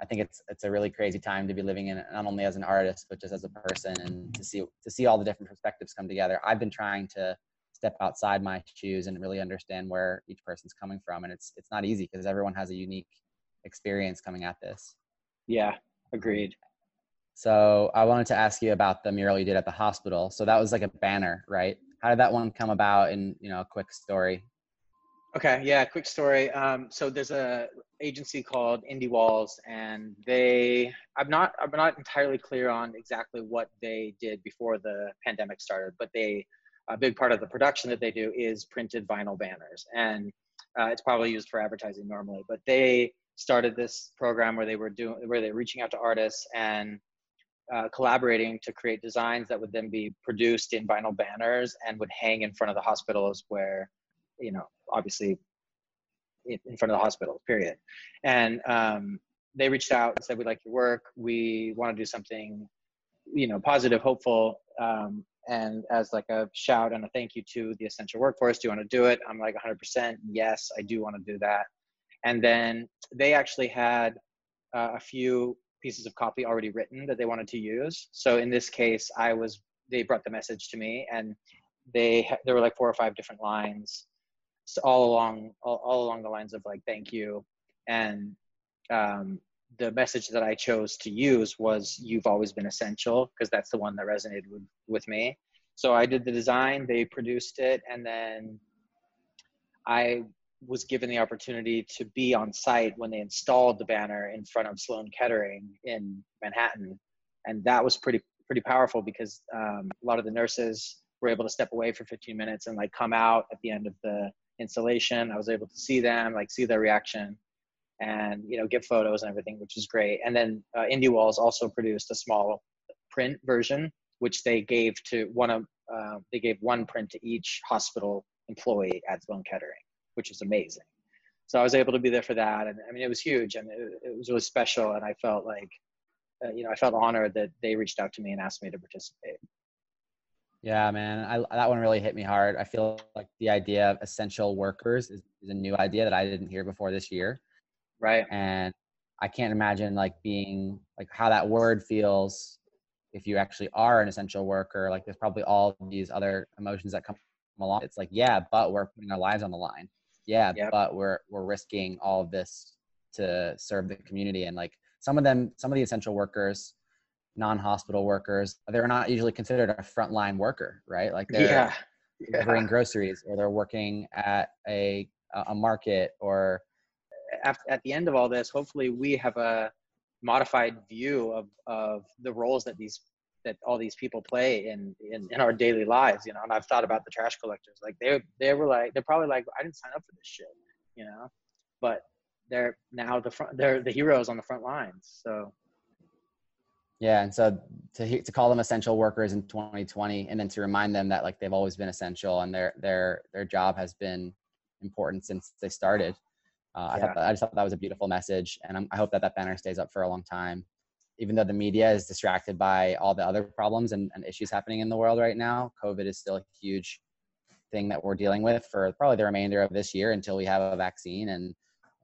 I think it's it's a really crazy time to be living in not only as an artist but just as a person and to see to see all the different perspectives come together. I've been trying to step outside my shoes and really understand where each person's coming from and it's it's not easy because everyone has a unique experience coming at this. Yeah, agreed. So I wanted to ask you about the mural you did at the hospital. So that was like a banner, right? How did that one come about in, you know, a quick story? Okay, yeah, quick story. Um so there's a agency called Indie Walls and they I'm not I'm not entirely clear on exactly what they did before the pandemic started, but they a big part of the production that they do is printed vinyl banners and uh it's probably used for advertising normally, but they started this program where they were doing where they're reaching out to artists and uh collaborating to create designs that would then be produced in vinyl banners and would hang in front of the hospitals where you know obviously in front of the hospital period. And um they reached out and said we like your work. We want to do something you know positive hopeful um and as like a shout and a thank you to the essential workforce do you want to do it? I'm like 100% yes i do want to do that. And then they actually had uh, a few pieces of copy already written that they wanted to use. So in this case i was they brought the message to me and they there were like four or five different lines so all along all, all along the lines of like thank you and um the message that I chose to use was you've always been essential because that's the one that resonated with, with me. So I did the design, they produced it and then I was given the opportunity to be on site when they installed the banner in front of Sloan Kettering in Manhattan and that was pretty pretty powerful because um a lot of the nurses were able to step away for 15 minutes and like come out at the end of the installation. I was able to see them, like see their reaction and, you know, get photos and everything, which is great. And then uh, Indie Walls also produced a small print version, which they gave to one of, uh, they gave one print to each hospital employee at Sloan Kettering, which is amazing. So I was able to be there for that. And I mean, it was huge and it, it was really special. And I felt like, uh, you know, I felt honored that they reached out to me and asked me to participate. Yeah, man. I that one really hit me hard. I feel like the idea of essential workers is, is a new idea that I didn't hear before this year. Right. And I can't imagine like being like how that word feels if you actually are an essential worker. Like there's probably all these other emotions that come along. It's like, yeah, but we're putting our lives on the line. Yeah, yep. but we're we're risking all of this to serve the community and like some of them some of the essential workers non-hospital workers they're not usually considered a frontline worker right like they're yeah. Yeah. bringing groceries or they're working at a a market or at, at the end of all this hopefully we have a modified view of of the roles that these that all these people play in in in our daily lives you know and I've thought about the trash collectors like they they were like they're probably like I didn't sign up for this shit you know but they're now the front they're the heroes on the front lines so Yeah, and so to to call them essential workers in 2020 and then to remind them that like they've always been essential and their their their job has been important since they started. Uh yeah. I thought that, I just thought that was a beautiful message and I'm, I hope that that banner stays up for a long time. Even though the media is distracted by all the other problems and and issues happening in the world right now, COVID is still a huge thing that we're dealing with for probably the remainder of this year until we have a vaccine and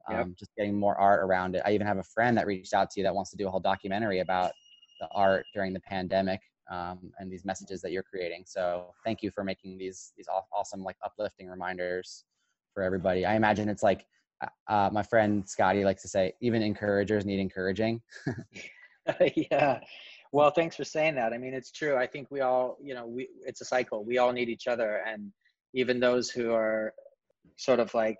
um yep. just getting more art around it. I even have a friend that reached out to you that wants to do a whole documentary about the art during the pandemic um and these messages that you're creating. So thank you for making these these awesome like uplifting reminders for everybody. I imagine it's like uh my friend Scotty likes to say even encouragers need encouraging. (laughs) (laughs) Yeah. Well thanks for saying that. I mean it's true. I think we all you know we it's a cycle. We all need each other and even those who are sort of like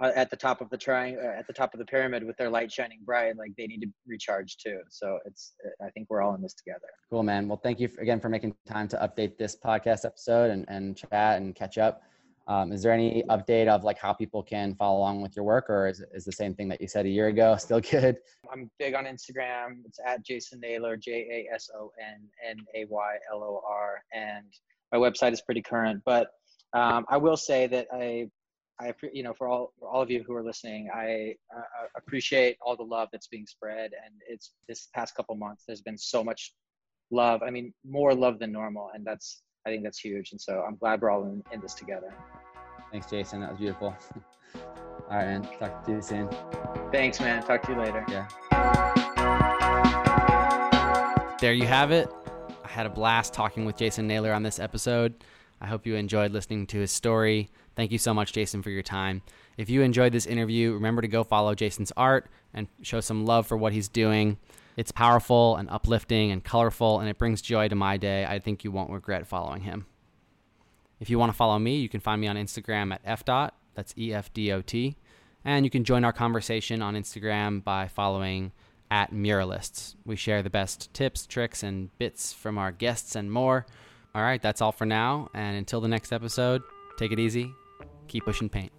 at the top of the triangle at the top of the pyramid with their light shining bright like they need to recharge too. So it's i think we're all in this together. Cool man. Well thank you for, again for making time to update this podcast episode and and chat and catch up. Um is there any update of like how people can follow along with your work or is is the same thing that you said a year ago (laughs) still good? I'm big on instagram. It's at jason naylor j a s o n n a y l o r. And my website is pretty current but um i will say that i I, you know, for all, for all of you who are listening, I uh, appreciate all the love that's being spread. And it's this past couple months, there's been so much love. I mean, more love than normal. And that's, I think that's huge. And so I'm glad we're all in, in this together. Thanks, Jason. That was beautiful. (laughs) all right, man. Talk to you soon. Thanks, man. Talk to you later. Yeah. There you have it. I had a blast talking with Jason Naylor on this episode. I hope you enjoyed listening to his story. Thank you so much, Jason, for your time. If you enjoyed this interview, remember to go follow Jason's art and show some love for what he's doing. It's powerful and uplifting and colorful, and it brings joy to my day. I think you won't regret following him. If you want to follow me, you can find me on Instagram at fdot, that's E-F-D-O-T, and you can join our conversation on Instagram by following at Muralists. We share the best tips, tricks, and bits from our guests and more. All right, that's all for now. And until the next episode, take it easy, keep pushing paint.